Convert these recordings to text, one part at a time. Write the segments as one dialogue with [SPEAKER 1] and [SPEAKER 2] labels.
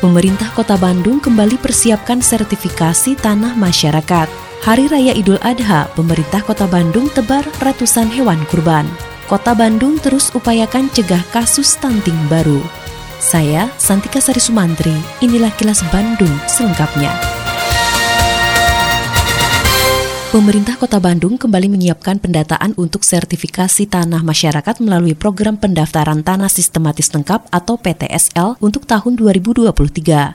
[SPEAKER 1] pemerintah Kota Bandung kembali persiapkan sertifikasi tanah masyarakat. Hari Raya Idul Adha, pemerintah Kota Bandung tebar ratusan hewan kurban. Kota Bandung terus upayakan cegah kasus stunting baru. Saya, Santika Sari Sumantri, inilah kilas Bandung selengkapnya. Pemerintah Kota Bandung kembali menyiapkan pendataan untuk sertifikasi tanah masyarakat melalui program pendaftaran tanah sistematis lengkap atau PTSL untuk tahun 2023.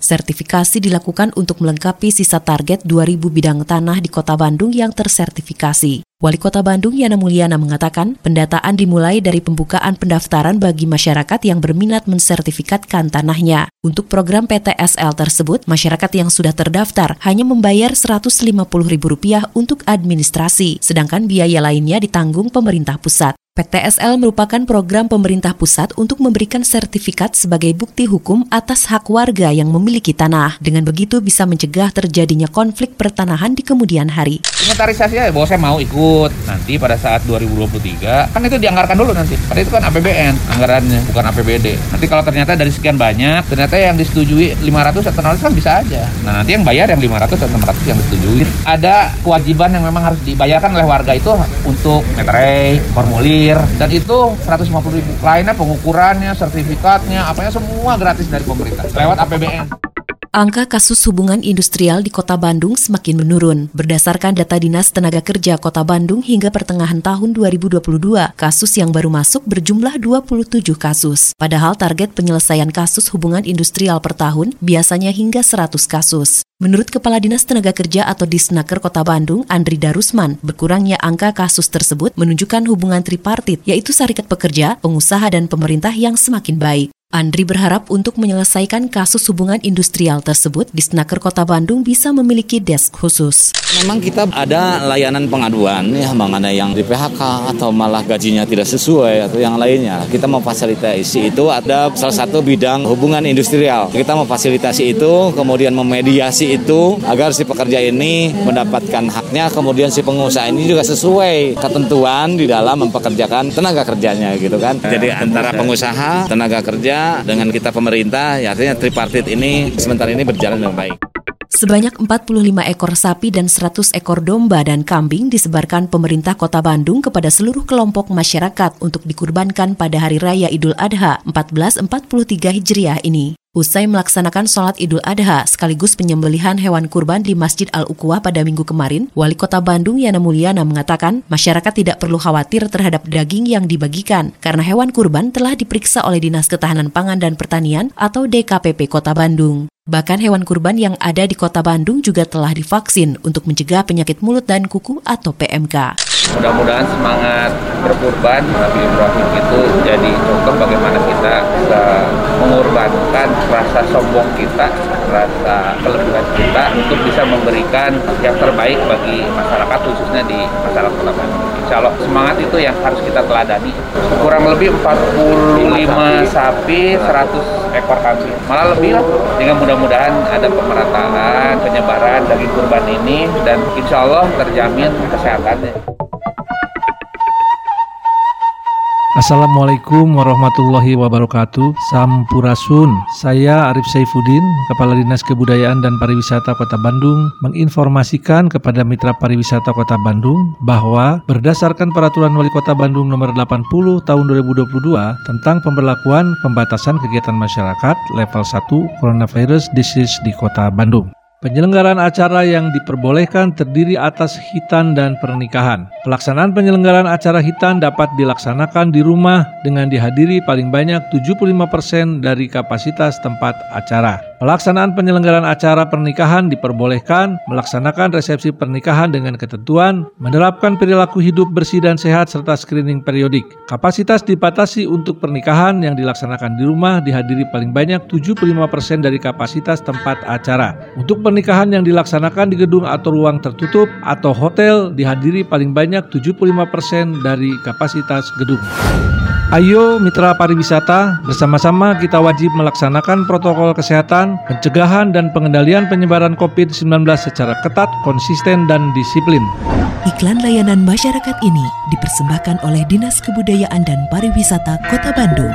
[SPEAKER 1] Sertifikasi dilakukan untuk melengkapi sisa target 2000 bidang tanah di Kota Bandung yang tersertifikasi. Wali Kota Bandung Yana Mulyana mengatakan pendataan dimulai dari pembukaan pendaftaran bagi masyarakat yang berminat mensertifikatkan tanahnya. Untuk program PTSL tersebut, masyarakat yang sudah terdaftar hanya membayar Rp150.000 untuk administrasi, sedangkan biaya lainnya ditanggung pemerintah pusat. PTSL merupakan program pemerintah pusat untuk memberikan sertifikat sebagai bukti hukum atas hak warga yang memiliki tanah. Dengan begitu bisa mencegah terjadinya konflik pertanahan di kemudian hari.
[SPEAKER 2] Inventarisasi ya bahwa saya mau ikut nanti pada saat 2023 kan itu dianggarkan dulu nanti. Pada itu kan APBN anggarannya bukan APBD. Nanti kalau ternyata dari sekian banyak ternyata yang disetujui 500 atau 600 kan bisa aja. Nah nanti yang bayar yang 500 atau 600 yang disetujui. Ada kewajiban yang memang harus dibayarkan oleh warga itu untuk meterai, formulir dan itu 150 ribu. Lainnya pengukurannya sertifikatnya apanya semua gratis dari pemerintah. Lewat APBN
[SPEAKER 1] Angka kasus hubungan industrial di Kota Bandung semakin menurun. Berdasarkan data Dinas Tenaga Kerja Kota Bandung hingga pertengahan tahun 2022, kasus yang baru masuk berjumlah 27 kasus. Padahal target penyelesaian kasus hubungan industrial per tahun biasanya hingga 100 kasus. Menurut Kepala Dinas Tenaga Kerja atau Disnaker Kota Bandung, Andri Darusman, berkurangnya angka kasus tersebut menunjukkan hubungan tripartit, yaitu serikat pekerja, pengusaha, dan pemerintah yang semakin baik. Andri berharap untuk menyelesaikan kasus hubungan industrial tersebut, Disnaker Kota Bandung bisa memiliki desk khusus.
[SPEAKER 3] Memang kita ada layanan pengaduan ya mengenai yang di PHK atau malah gajinya tidak sesuai atau yang lainnya. Kita memfasilitasi itu ada salah satu bidang hubungan industrial. Kita memfasilitasi itu, kemudian memediasi itu agar si pekerja ini mendapatkan haknya, kemudian si pengusaha ini juga sesuai ketentuan di dalam mempekerjakan tenaga kerjanya gitu kan. Jadi antara pengusaha, tenaga kerja dengan kita pemerintah, ya artinya tripartit ini sementara ini berjalan dengan baik.
[SPEAKER 1] Sebanyak 45 ekor sapi dan 100 ekor domba dan kambing disebarkan pemerintah kota Bandung kepada seluruh kelompok masyarakat untuk dikurbankan pada Hari Raya Idul Adha 1443 Hijriah ini. Usai melaksanakan sholat Idul Adha sekaligus penyembelihan hewan kurban di Masjid Al-Uquwah pada minggu kemarin, Wali Kota Bandung Yana Mulyana mengatakan masyarakat tidak perlu khawatir terhadap daging yang dibagikan karena hewan kurban telah diperiksa oleh Dinas Ketahanan Pangan dan Pertanian atau DKPP Kota Bandung. Bahkan hewan kurban yang ada di kota Bandung juga telah divaksin untuk mencegah penyakit mulut dan kuku atau PMK.
[SPEAKER 2] Mudah-mudahan semangat berkurban Nabi Ibrahim itu jadi contoh bagaimana kita bisa mengorbankan rasa sombong kita, rasa kelebihan kita untuk bisa memberikan yang terbaik bagi masyarakat khususnya di masyarakat kota Bandung. Allah semangat itu yang harus kita teladani. Kurang lebih 45 sapi, 100 ekor kambing. Malah lebih lah. Dengan mudah mudah-mudahan ada pemerataan penyebaran daging kurban ini dan insya Allah terjamin kesehatannya.
[SPEAKER 4] Assalamualaikum warahmatullahi wabarakatuh. Sampurasun. Saya Arif Saifuddin Kepala Dinas Kebudayaan dan Pariwisata Kota Bandung Menginformasikan kepada Mitra Pariwisata Kota Bandung Bahwa berdasarkan Peraturan Wali Kota Bandung nomor 80 tahun 2022 Tentang pemberlakuan pembatasan kegiatan masyarakat level 1 Coronavirus Disease di Kota Bandung Penyelenggaraan acara yang diperbolehkan terdiri atas hitan dan pernikahan. Pelaksanaan penyelenggaraan acara hitan dapat dilaksanakan di rumah dengan dihadiri paling banyak 75% dari kapasitas tempat acara. Pelaksanaan penyelenggaraan acara pernikahan diperbolehkan melaksanakan resepsi pernikahan dengan ketentuan, menerapkan perilaku hidup bersih dan sehat serta screening periodik. Kapasitas dibatasi untuk pernikahan yang dilaksanakan di rumah dihadiri paling banyak 75% dari kapasitas tempat acara. Untuk pernikahan yang dilaksanakan di gedung atau ruang tertutup atau hotel dihadiri paling banyak 75% dari kapasitas gedung. Ayo mitra pariwisata, bersama-sama kita wajib melaksanakan protokol kesehatan, pencegahan dan pengendalian penyebaran COVID-19 secara ketat, konsisten dan disiplin.
[SPEAKER 1] Iklan layanan masyarakat ini dipersembahkan oleh Dinas Kebudayaan dan Pariwisata Kota Bandung.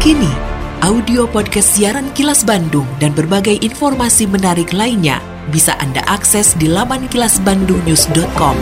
[SPEAKER 1] Kini, audio podcast siaran Kilas Bandung dan berbagai informasi menarik lainnya bisa Anda akses di laman kilasbandungnews.com.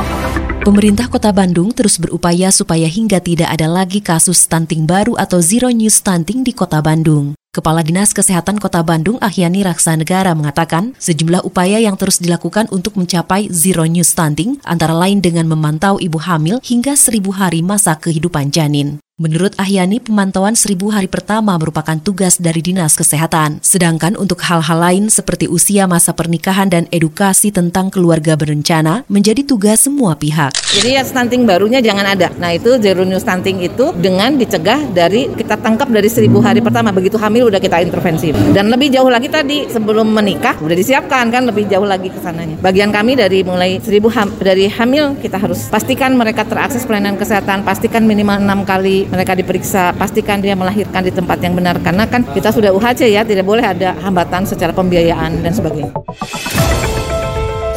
[SPEAKER 1] Pemerintah Kota Bandung terus berupaya supaya hingga tidak ada lagi kasus stunting baru atau zero news stunting di Kota Bandung. Kepala Dinas Kesehatan Kota Bandung Ahyani Raksanegara mengatakan sejumlah upaya yang terus dilakukan untuk mencapai zero news stunting antara lain dengan memantau ibu hamil hingga seribu hari masa kehidupan janin. Menurut Ahyani, pemantauan seribu hari pertama merupakan tugas dari Dinas Kesehatan. Sedangkan untuk hal-hal lain seperti usia masa pernikahan dan edukasi tentang keluarga berencana menjadi tugas semua pihak.
[SPEAKER 5] Jadi ya stunting barunya jangan ada. Nah itu zero new stunting itu dengan dicegah dari kita tangkap dari seribu hari pertama. Begitu hamil udah kita intervensi. Dan lebih jauh lagi tadi sebelum menikah udah disiapkan kan lebih jauh lagi ke sananya. Bagian kami dari mulai seribu ham, dari hamil kita harus pastikan mereka terakses pelayanan kesehatan, pastikan minimal enam kali mereka diperiksa, pastikan dia melahirkan di tempat yang benar karena kan kita sudah UHC ya, tidak boleh ada hambatan secara pembiayaan dan sebagainya.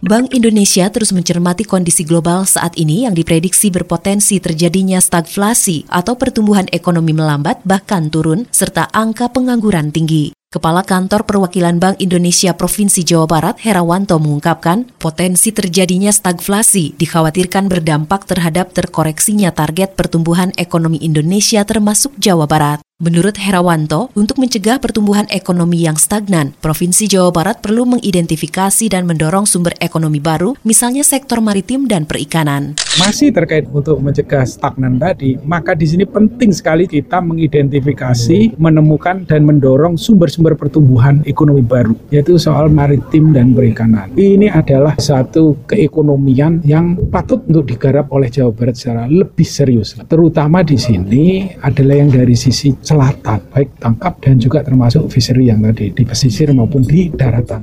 [SPEAKER 1] Bank Indonesia terus mencermati kondisi global saat ini yang diprediksi berpotensi terjadinya stagflasi atau pertumbuhan ekonomi melambat bahkan turun serta angka pengangguran tinggi. Kepala Kantor Perwakilan Bank Indonesia Provinsi Jawa Barat Herawanto mengungkapkan potensi terjadinya stagflasi dikhawatirkan berdampak terhadap terkoreksinya target pertumbuhan ekonomi Indonesia termasuk Jawa Barat. Menurut Herawanto, untuk mencegah pertumbuhan ekonomi yang stagnan, Provinsi Jawa Barat perlu mengidentifikasi dan mendorong sumber ekonomi baru, misalnya sektor maritim dan perikanan.
[SPEAKER 6] Masih terkait untuk mencegah stagnan tadi, maka di sini penting sekali kita mengidentifikasi, menemukan dan mendorong sumber-sumber pertumbuhan ekonomi baru, yaitu soal maritim dan perikanan. Ini adalah satu keekonomian yang patut untuk digarap oleh Jawa Barat secara lebih serius. Terutama di sini adalah yang dari sisi selatan, baik tangkap dan juga termasuk fishery yang tadi di pesisir maupun di daratan.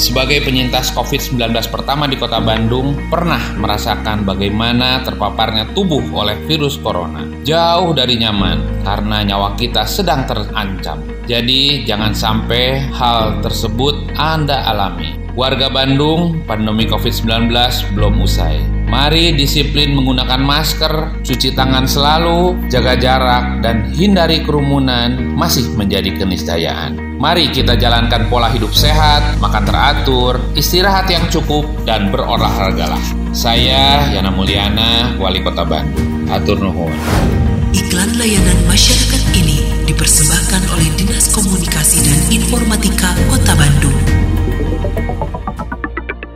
[SPEAKER 2] Sebagai penyintas COVID-19 pertama di kota Bandung, pernah merasakan bagaimana terpaparnya tubuh oleh virus corona. Jauh dari nyaman, karena nyawa kita sedang terancam. Jadi, jangan sampai hal tersebut Anda alami. Warga Bandung, pandemi COVID-19 belum usai. Mari disiplin menggunakan masker, cuci tangan selalu, jaga jarak, dan hindari kerumunan masih menjadi keniscayaan. Mari kita jalankan pola hidup sehat, makan teratur, istirahat yang cukup, dan berolahragalah. Saya Yana Mulyana, Wali Kota Bandung. Atur nuhun.
[SPEAKER 1] Iklan layanan masyarakat ini dipersembahkan oleh Dinas Komunikasi dan Informatika Kota Bandung.